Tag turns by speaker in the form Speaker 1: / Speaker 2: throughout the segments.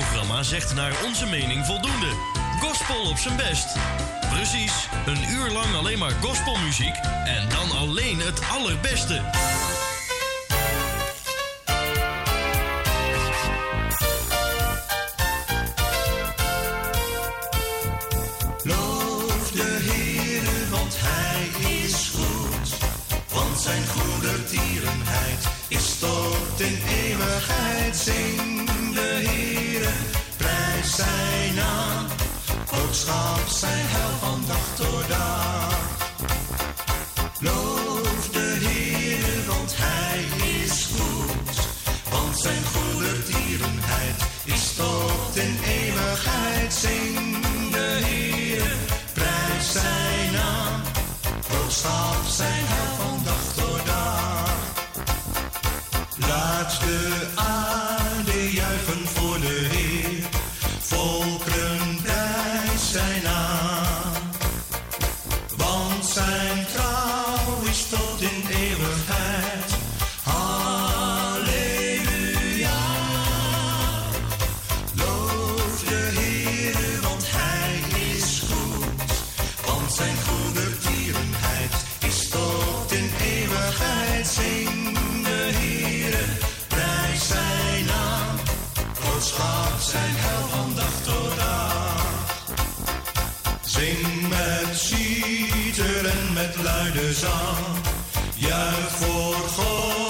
Speaker 1: programma zegt naar onze mening voldoende. Gospel op zijn best. Precies, een uur lang alleen maar gospelmuziek en dan alleen het allerbeste.
Speaker 2: Zing met citer en met luide zang, juich voor God.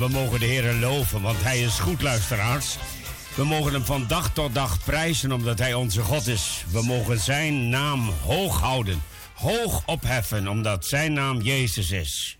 Speaker 3: we mogen de Heer loven, want Hij is goed, luisteraars. We mogen Hem van dag tot dag prijzen, omdat Hij onze God is. We mogen Zijn naam hoog houden, hoog opheffen, omdat Zijn naam Jezus is.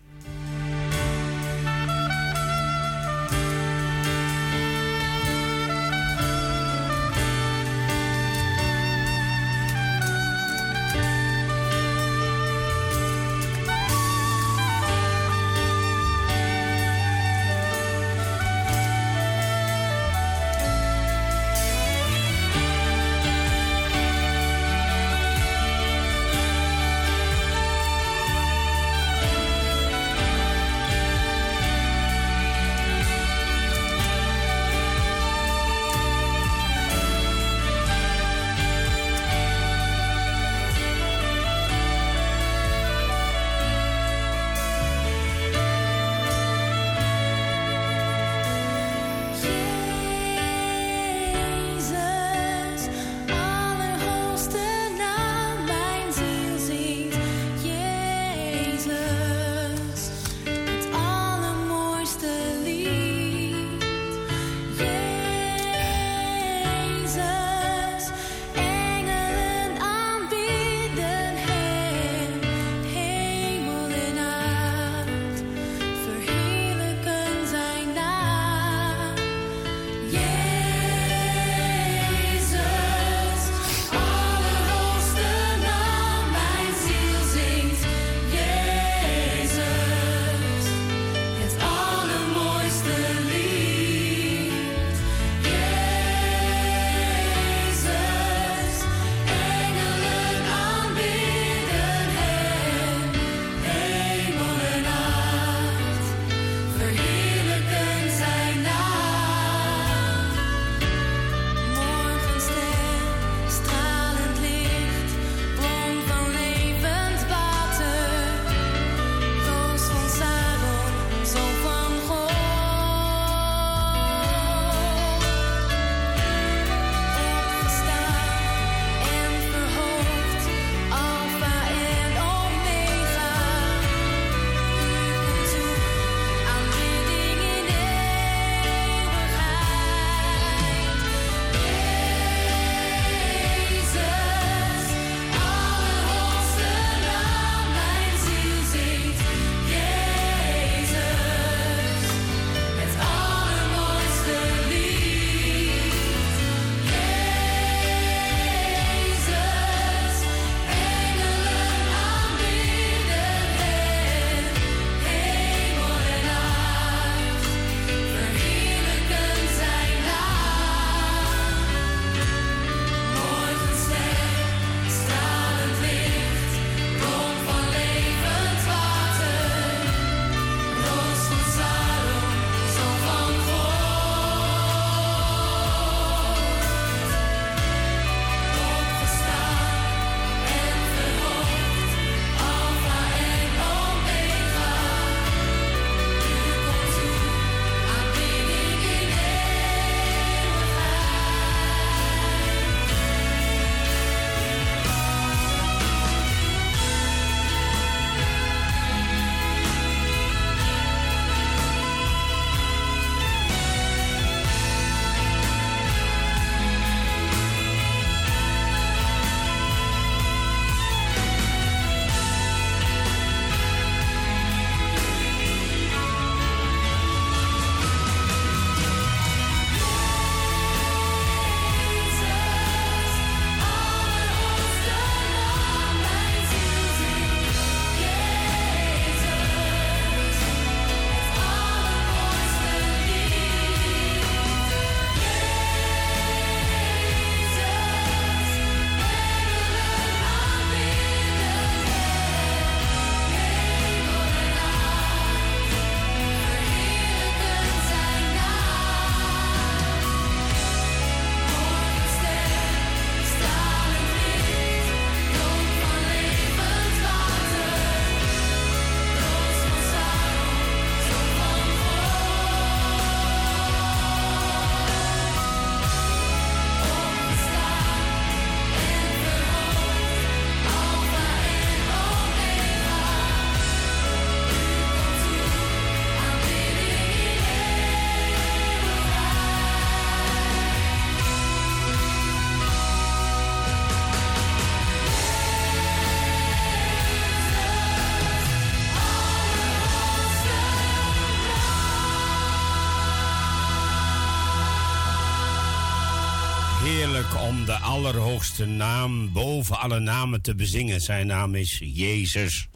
Speaker 3: De allerhoogste naam boven alle namen te bezingen. Zijn naam is Jezus.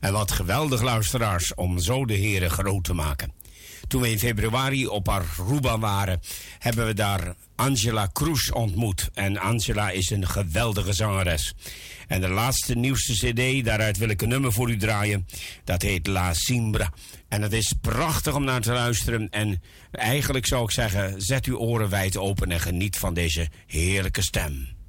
Speaker 3: En wat geweldig luisteraars om zo de Heere groot te maken. Toen we in februari op Aruba waren, hebben we daar Angela Cruz ontmoet. En Angela is een geweldige zangeres. En de laatste nieuwste cd, daaruit wil ik een nummer voor u draaien. Dat heet La Simbra. En het is prachtig om naar te luisteren. En eigenlijk zou ik zeggen, zet uw oren wijd open en geniet van deze heerlijke stem.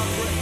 Speaker 4: Corporate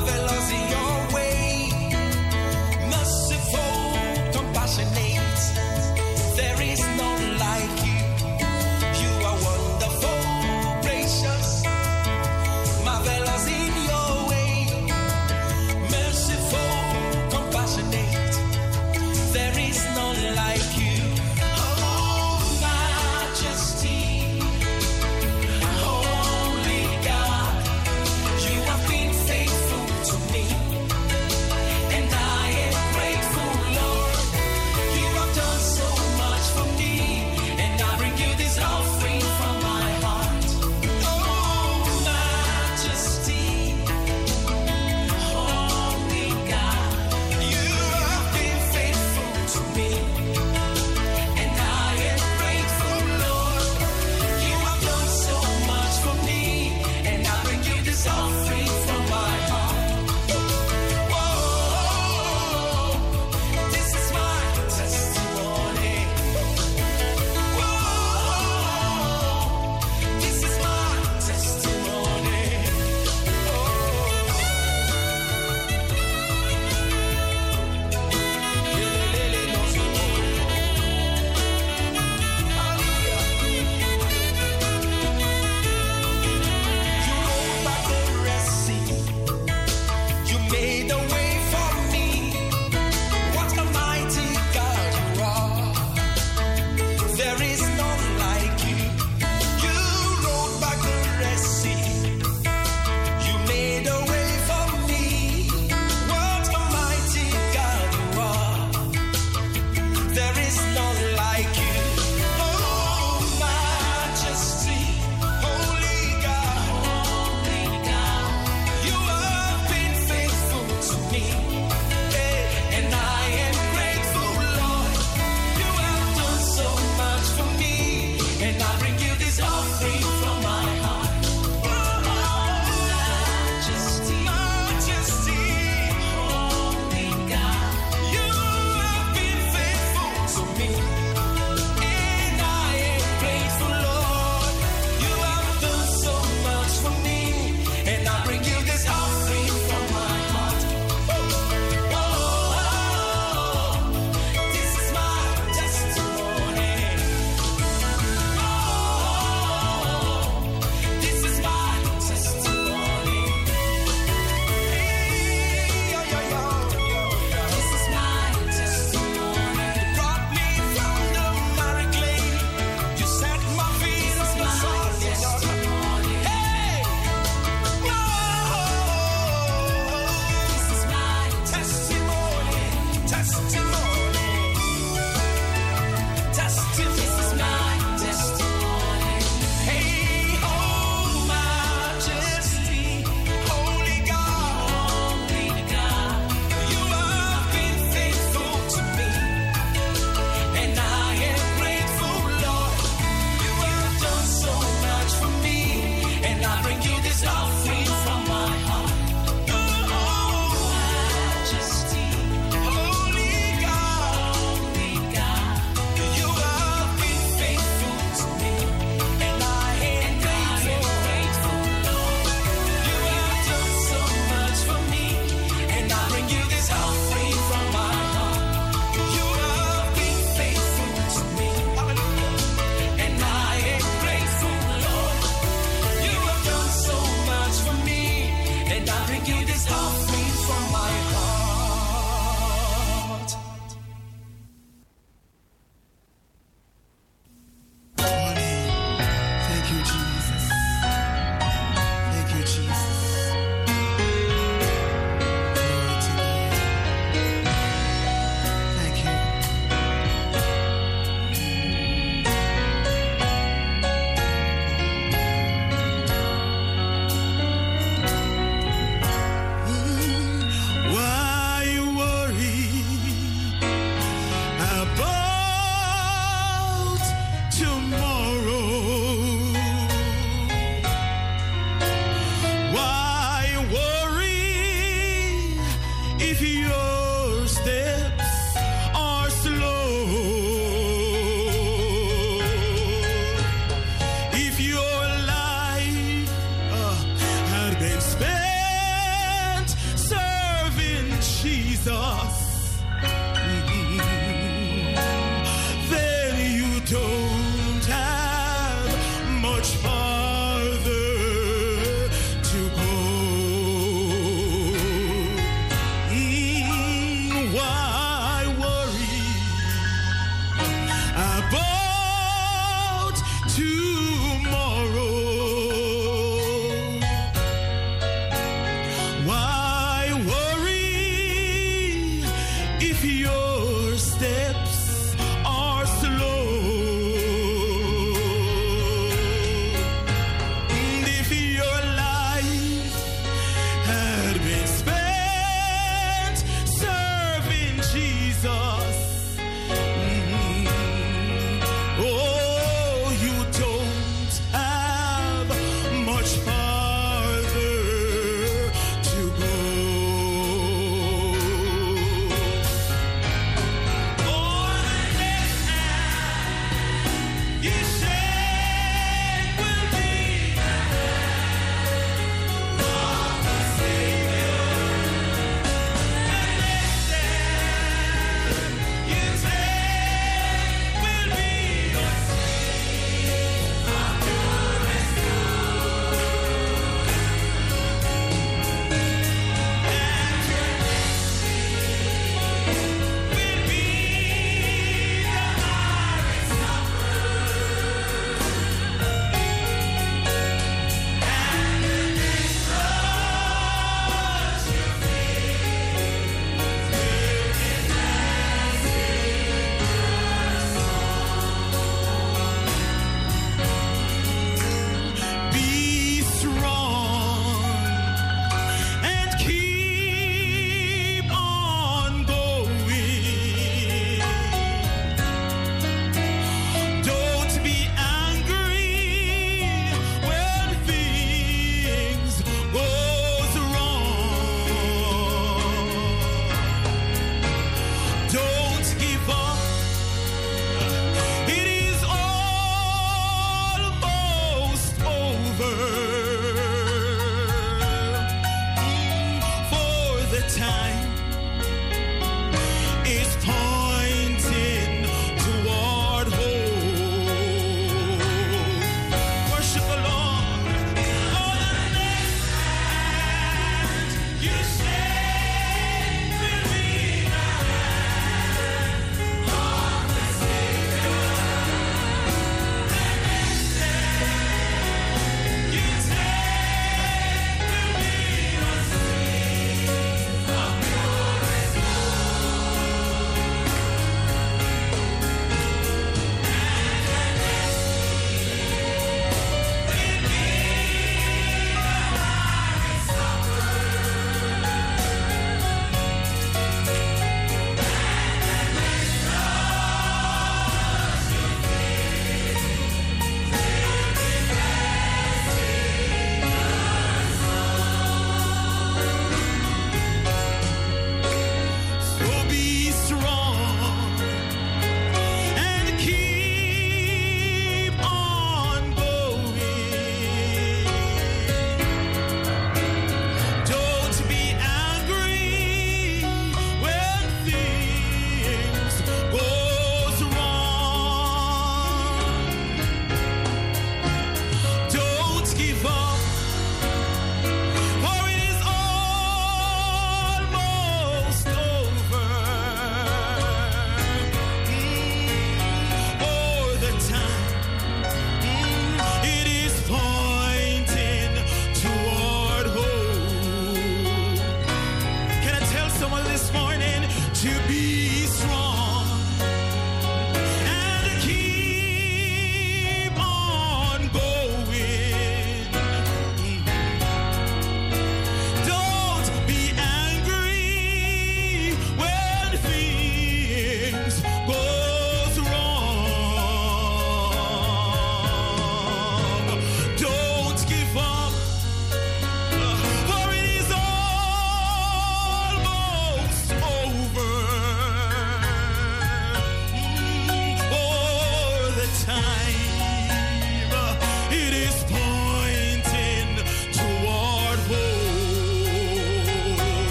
Speaker 4: velocidade.